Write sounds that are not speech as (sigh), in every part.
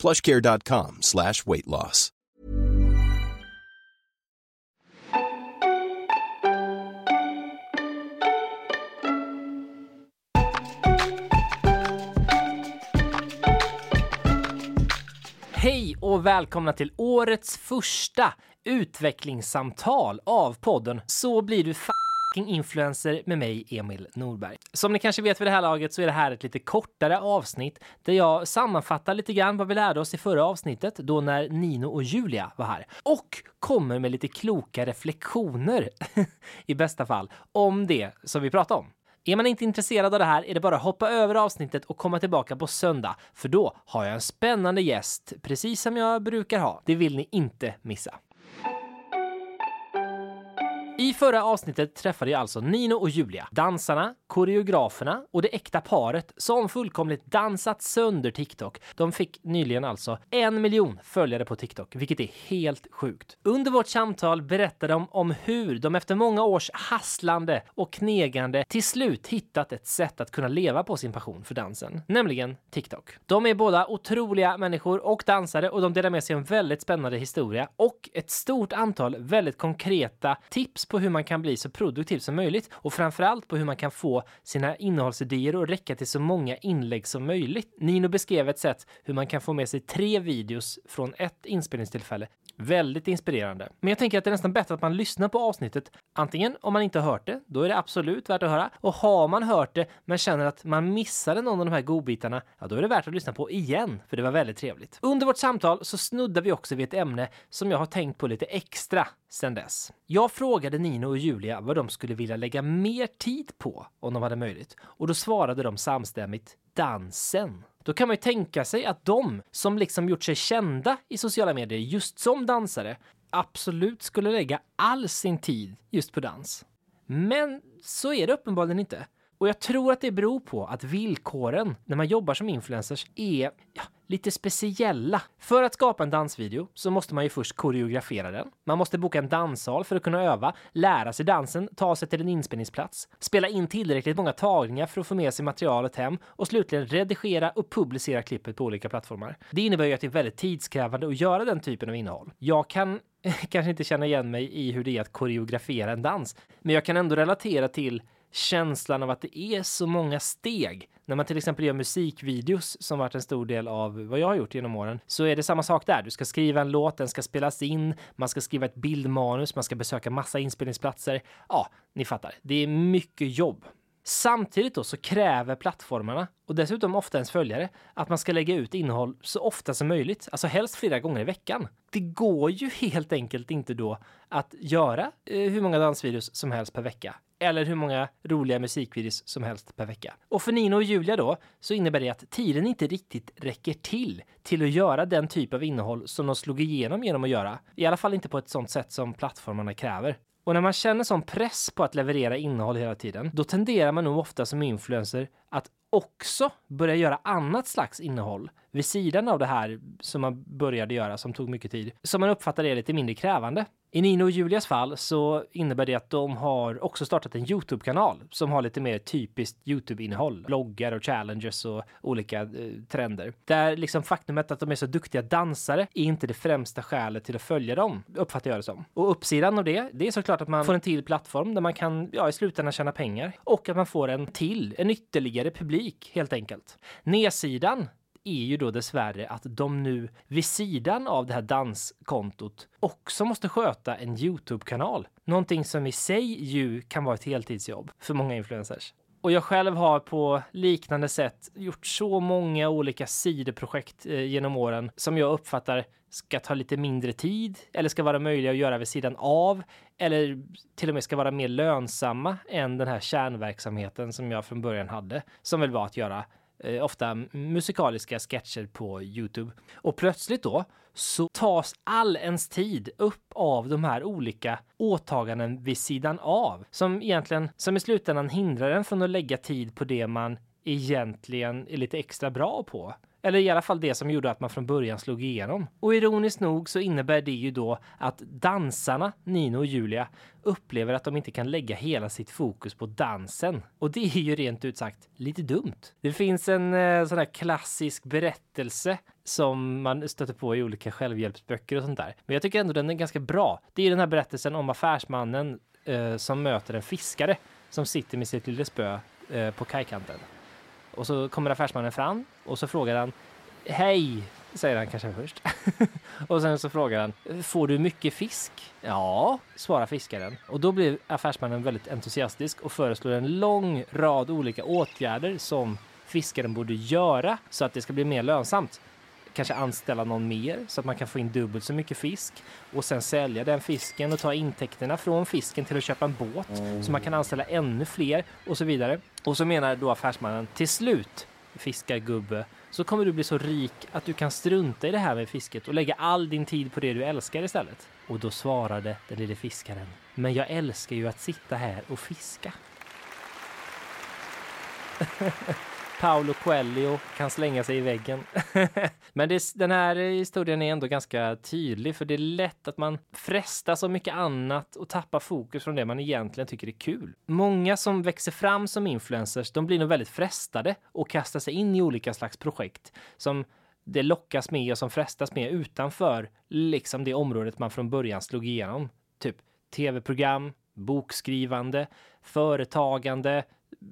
plushcare.com slash weight loss. Hej och välkomna till årets första utvecklingssamtal av podden Så blir du fucking influencer med mig, Emil Norberg. Som ni kanske vet vid det här laget så är det här ett lite kortare avsnitt där jag sammanfattar lite grann vad vi lärde oss i förra avsnittet då när Nino och Julia var här och kommer med lite kloka reflektioner (laughs) i bästa fall om det som vi pratade om. Är man inte intresserad av det här är det bara att hoppa över avsnittet och komma tillbaka på söndag, för då har jag en spännande gäst, precis som jag brukar ha. Det vill ni inte missa. I förra avsnittet träffade jag alltså Nino och Julia, dansarna, koreograferna och det äkta paret som fullkomligt dansat sönder TikTok. De fick nyligen alltså en miljon följare på TikTok, vilket är helt sjukt. Under vårt samtal berättade de om hur de efter många års hasslande och knegande till slut hittat ett sätt att kunna leva på sin passion för dansen, nämligen TikTok. De är båda otroliga människor och dansare och de delar med sig en väldigt spännande historia och ett stort antal väldigt konkreta tips på hur man kan bli så produktiv som möjligt och framförallt på hur man kan få sina innehållsidéer att räcka till så många inlägg som möjligt. Nino beskrev ett sätt hur man kan få med sig tre videos från ett inspelningstillfälle. Väldigt inspirerande. Men jag tänker att det är nästan bättre att man lyssnar på avsnittet. Antingen om man inte har hört det, då är det absolut värt att höra. Och har man hört det men känner att man missade någon av de här godbitarna, ja då är det värt att lyssna på igen, för det var väldigt trevligt. Under vårt samtal så snuddar vi också vid ett ämne som jag har tänkt på lite extra sedan dess. Jag frågade Nino och Julia vad de skulle vilja lägga mer tid på om de hade möjlighet och då svarade de samstämmigt dansen. Då kan man ju tänka sig att de som liksom gjort sig kända i sociala medier just som dansare absolut skulle lägga all sin tid just på dans. Men så är det uppenbarligen inte. Och jag tror att det beror på att villkoren när man jobbar som influencers är ja, lite speciella. För att skapa en dansvideo så måste man ju först koreografera den. Man måste boka en danssal för att kunna öva, lära sig dansen, ta sig till en inspelningsplats, spela in tillräckligt många tagningar för att få med sig materialet hem och slutligen redigera och publicera klippet på olika plattformar. Det innebär ju att det är väldigt tidskrävande att göra den typen av innehåll. Jag kan (laughs) kanske inte känna igen mig i hur det är att koreografera en dans, men jag kan ändå relatera till känslan av att det är så många steg. När man till exempel gör musikvideos som varit en stor del av vad jag har gjort genom åren så är det samma sak där. Du ska skriva en låt, den ska spelas in, man ska skriva ett bildmanus, man ska besöka massa inspelningsplatser. Ja, ni fattar. Det är mycket jobb. Samtidigt då så kräver plattformarna och dessutom ofta ens följare att man ska lägga ut innehåll så ofta som möjligt, alltså helst flera gånger i veckan. Det går ju helt enkelt inte då att göra eh, hur många dansvideos som helst per vecka eller hur många roliga musikvideos som helst per vecka. Och för Nino och Julia då så innebär det att tiden inte riktigt räcker till till att göra den typ av innehåll som de slog igenom genom att göra. I alla fall inte på ett sånt sätt som plattformarna kräver. Och när man känner sån press på att leverera innehåll hela tiden, då tenderar man nog ofta som influencer att också börja göra annat slags innehåll vid sidan av det här som man började göra som tog mycket tid, som man uppfattar är lite mindre krävande. I Nino och Julias fall så innebär det att de har också startat en Youtube-kanal som har lite mer typiskt Youtube-innehåll, bloggar och challenges och olika eh, trender. Där liksom faktumet att de är så duktiga dansare är inte det främsta skälet till att följa dem, uppfattar jag det som. Och uppsidan av det, det är såklart att man får en till plattform där man kan, ja, i slutändan tjäna pengar och att man får en till, en ytterligare publik helt enkelt. Nedsidan är ju då dessvärre att de nu vid sidan av det här danskontot också måste sköta en Youtube-kanal. Någonting som i sig ju kan vara ett heltidsjobb för många influencers. Och jag själv har på liknande sätt gjort så många olika sidoprojekt eh, genom åren som jag uppfattar ska ta lite mindre tid eller ska vara möjliga att göra vid sidan av eller till och med ska vara mer lönsamma än den här kärnverksamheten som jag från början hade som väl var att göra eh, ofta musikaliska sketcher på Youtube. Och plötsligt då så tas all ens tid upp av de här olika åtaganden vid sidan av som egentligen, som i slutändan hindrar en från att lägga tid på det man egentligen är lite extra bra på. Eller i alla fall det som gjorde att man från början slog igenom. Och ironiskt nog så innebär det ju då att dansarna, Nino och Julia, upplever att de inte kan lägga hela sitt fokus på dansen. Och det är ju rent ut sagt lite dumt. Det finns en eh, sån här klassisk berättelse som man stöter på i olika självhjälpsböcker och sånt där. Men jag tycker ändå den är ganska bra. Det är den här berättelsen om affärsmannen eh, som möter en fiskare som sitter med sitt lilla spö eh, på kajkanten. Och så kommer affärsmannen fram och så frågar han Hej, säger han kanske först. (laughs) och sen så frågar han Får du mycket fisk? Ja, svarar fiskaren. Och då blir affärsmannen väldigt entusiastisk och föreslår en lång rad olika åtgärder som fiskaren borde göra så att det ska bli mer lönsamt kanske anställa någon mer så att man kan få in dubbelt så mycket fisk och sen sälja den fisken och ta intäkterna från fisken till att köpa en båt mm. så man kan anställa ännu fler och så vidare. Och så menar då affärsmannen till slut fiskargubbe så kommer du bli så rik att du kan strunta i det här med fisket och lägga all din tid på det du älskar istället. Och då svarade den lille fiskaren. Men jag älskar ju att sitta här och fiska. (laughs) Paolo Coelho kan slänga sig i väggen. (laughs) Men det, den här historien är ändå ganska tydlig för det är lätt att man frestas av mycket annat och tappar fokus från det man egentligen tycker är kul. Många som växer fram som influencers, de blir nog väldigt frestade och kastar sig in i olika slags projekt som det lockas med och som frestas med utanför liksom det området man från början slog igenom. Typ tv-program, bokskrivande, företagande,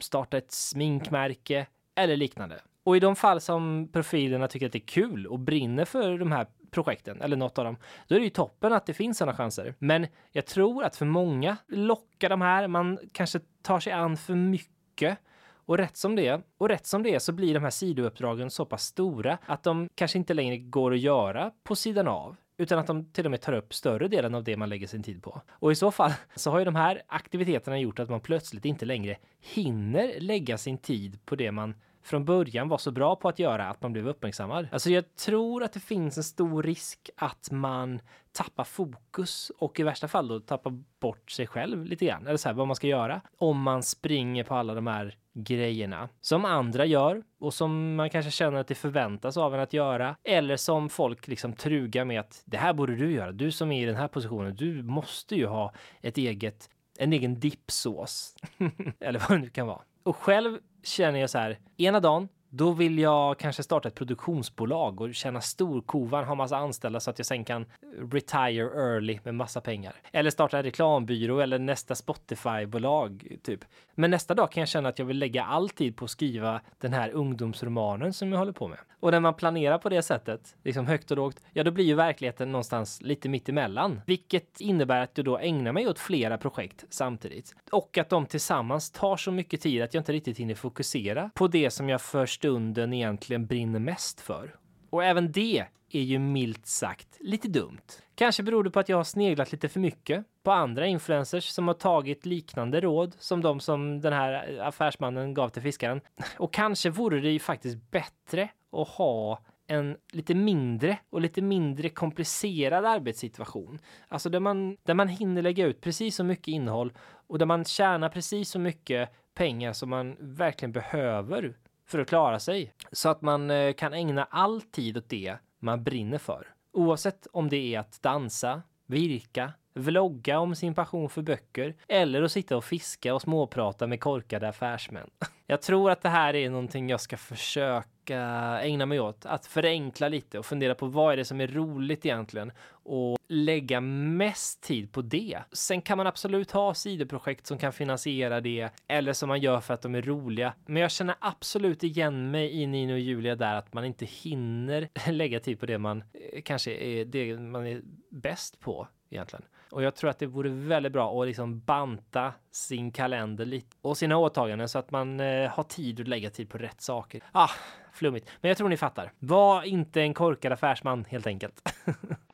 starta ett sminkmärke, eller liknande. Och i de fall som profilerna tycker att det är kul och brinner för de här projekten eller något av dem, då är det ju toppen att det finns sådana chanser. Men jag tror att för många lockar de här, man kanske tar sig an för mycket och rätt som det är, och rätt som det är så blir de här sidouppdragen så pass stora att de kanske inte längre går att göra på sidan av utan att de till och med tar upp större delen av det man lägger sin tid på. Och i så fall så har ju de här aktiviteterna gjort att man plötsligt inte längre hinner lägga sin tid på det man från början var så bra på att göra att man blev uppmärksammad. Alltså jag tror att det finns en stor risk att man tappar fokus och i värsta fall då tappar bort sig själv lite grann. Eller så här, vad man ska göra. Om man springer på alla de här grejerna som andra gör och som man kanske känner att det förväntas av en att göra. Eller som folk liksom trugar med att det här borde du göra. Du som är i den här positionen, du måste ju ha ett eget, en egen dippsås. (laughs) Eller vad det nu kan vara. Och själv känner jag så här, ena dagen då vill jag kanske starta ett produktionsbolag och tjäna storkovan, ha massa anställda så att jag sen kan retire early med massa pengar. Eller starta en reklambyrå eller nästa Spotify-bolag, typ. Men nästa dag kan jag känna att jag vill lägga all tid på att skriva den här ungdomsromanen som jag håller på med. Och när man planerar på det sättet, liksom högt och lågt, ja då blir ju verkligheten någonstans lite mittemellan. Vilket innebär att jag då ägnar mig åt flera projekt samtidigt. Och att de tillsammans tar så mycket tid att jag inte riktigt hinner fokusera på det som jag först stunden egentligen brinner mest för. Och även det är ju milt sagt lite dumt. Kanske beror det på att jag har sneglat lite för mycket på andra influencers som har tagit liknande råd som de som den här affärsmannen gav till fiskaren. Och kanske vore det ju faktiskt bättre att ha en lite mindre och lite mindre komplicerad arbetssituation. Alltså där man, där man hinner lägga ut precis så mycket innehåll och där man tjänar precis så mycket pengar som man verkligen behöver för att klara sig. Så att man eh, kan ägna all tid åt det man brinner för. Oavsett om det är att dansa, virka, vlogga om sin passion för böcker eller att sitta och fiska och småprata med korkade affärsmän. (laughs) Jag tror att det här är någonting jag ska försöka ägna mig åt. Att förenkla lite och fundera på vad är det som är roligt egentligen och lägga mest tid på det. Sen kan man absolut ha sidoprojekt som kan finansiera det eller som man gör för att de är roliga. Men jag känner absolut igen mig i Nino och Julia där att man inte hinner (laughs) lägga tid på det man eh, kanske är det man är bäst på egentligen. Och jag tror att det vore väldigt bra att liksom banta sin kalender lite och sina åtaganden så att man eh, har tid att lägga tid på rätt saker. Ah, flummigt. Men jag tror ni fattar. Var inte en korkad affärsman helt enkelt. (laughs)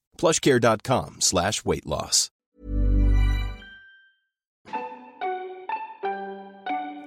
plushcare.com slash weight loss.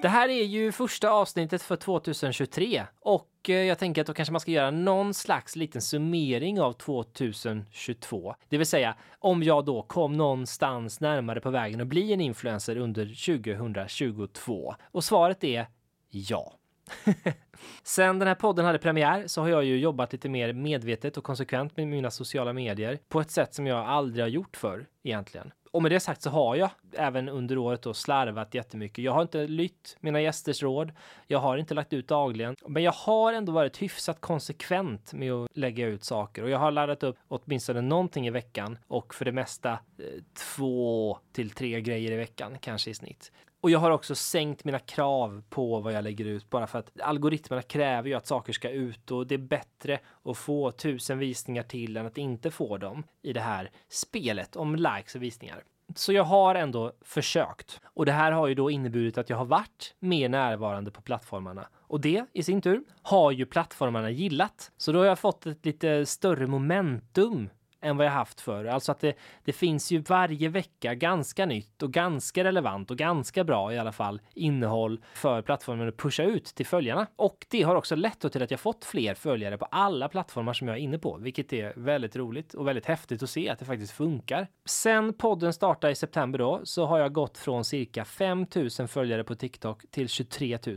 Det här är ju första avsnittet för 2023 och eh, jag tänker att då kanske man ska göra någon slags liten summering av 2022. Det vill säga om jag då kom någonstans närmare på vägen att bli en influencer under 2022. Och svaret är ja. (laughs) Sen den här podden hade premiär så har jag ju jobbat lite mer medvetet och konsekvent med mina sociala medier på ett sätt som jag aldrig har gjort förr egentligen. Och med det sagt så har jag även under året då slarvat jättemycket. Jag har inte lytt mina gästers råd. Jag har inte lagt ut dagligen, men jag har ändå varit hyfsat konsekvent med att lägga ut saker och jag har laddat upp åtminstone någonting i veckan och för det mesta eh, två till tre grejer i veckan kanske i snitt. Och jag har också sänkt mina krav på vad jag lägger ut bara för att algoritmerna kräver ju att saker ska ut och det är bättre att få tusen visningar till än att inte få dem i det här spelet om likes och visningar. Så jag har ändå försökt och det här har ju då inneburit att jag har varit mer närvarande på plattformarna och det i sin tur har ju plattformarna gillat. Så då har jag fått ett lite större momentum än vad jag haft förr. Alltså att det, det finns ju varje vecka ganska nytt och ganska relevant och ganska bra i alla fall innehåll för plattformen att pusha ut till följarna. Och det har också lett till att jag fått fler följare på alla plattformar som jag är inne på, vilket är väldigt roligt och väldigt häftigt att se att det faktiskt funkar. Sen podden startade i september då så har jag gått från cirka 5000 följare på TikTok till 23 000.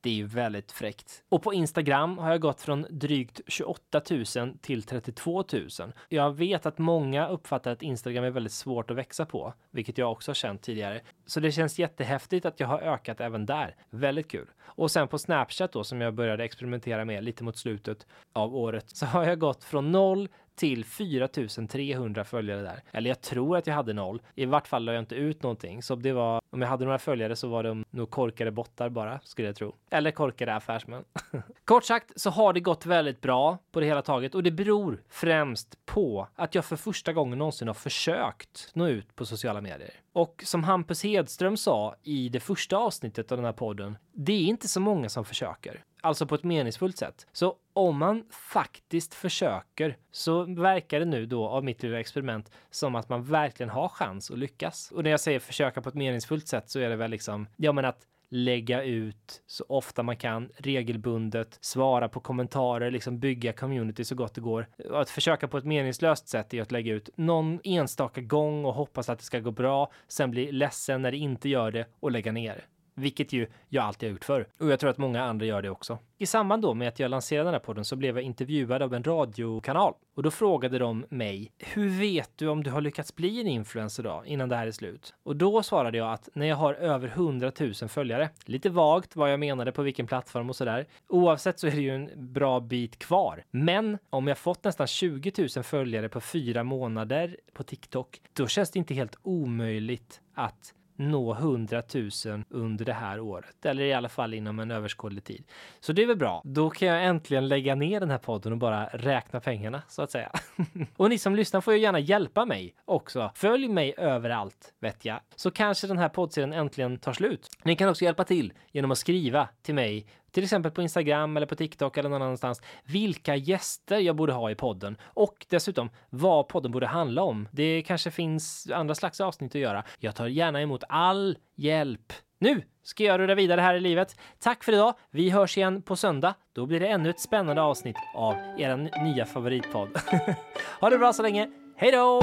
Det är ju väldigt fräckt. Och på Instagram har jag gått från drygt 28 000 till 32 000. Jag vet att många uppfattar att Instagram är väldigt svårt att växa på, vilket jag också har känt tidigare. Så det känns jättehäftigt att jag har ökat även där. Väldigt kul. Och sen på Snapchat då som jag började experimentera med lite mot slutet av året så har jag gått från 0 till 4300 följare där. Eller jag tror att jag hade noll. I vart fall la jag inte ut någonting. Så det var, om jag hade några följare så var de nog korkade bottar bara, skulle jag tro. Eller korkade affärsmän. (laughs) Kort sagt så har det gått väldigt bra på det hela taget och det beror främst på att jag för första gången någonsin har försökt nå ut på sociala medier. Och som Hampus Hedström sa i det första avsnittet av den här podden, det är inte så många som försöker. Alltså på ett meningsfullt sätt. Så om man faktiskt försöker så verkar det nu då av mitt lilla experiment som att man verkligen har chans att lyckas. Och när jag säger försöka på ett meningsfullt sätt så är det väl liksom, ja men att lägga ut så ofta man kan regelbundet, svara på kommentarer, liksom bygga community så gott det går. Att försöka på ett meningslöst sätt är att lägga ut någon enstaka gång och hoppas att det ska gå bra, sen bli ledsen när det inte gör det och lägga ner vilket ju jag alltid har gjort förr. Och jag tror att många andra gör det också. I samband då med att jag lanserade den här podden så blev jag intervjuad av en radiokanal och då frågade de mig hur vet du om du har lyckats bli en influencer då innan det här är slut? Och då svarade jag att när jag har över 100 000 följare, lite vagt vad jag menade på vilken plattform och sådär. Oavsett så är det ju en bra bit kvar. Men om jag fått nästan 20 000 följare på fyra månader på TikTok, då känns det inte helt omöjligt att nå 100 000 under det här året, eller i alla fall inom en överskådlig tid. Så det är väl bra. Då kan jag äntligen lägga ner den här podden och bara räkna pengarna så att säga. (laughs) och ni som lyssnar får ju gärna hjälpa mig också. Följ mig överallt vet jag, så kanske den här poddserien äntligen tar slut. Ni kan också hjälpa till genom att skriva till mig till exempel på Instagram eller på TikTok eller någon annanstans, vilka gäster jag borde ha i podden och dessutom vad podden borde handla om. Det kanske finns andra slags avsnitt att göra. Jag tar gärna emot all hjälp. Nu ska jag rulla vidare här i livet. Tack för idag. Vi hörs igen på söndag. Då blir det ännu ett spännande avsnitt av er nya favoritpodd. (laughs) ha det bra så länge. Hej då!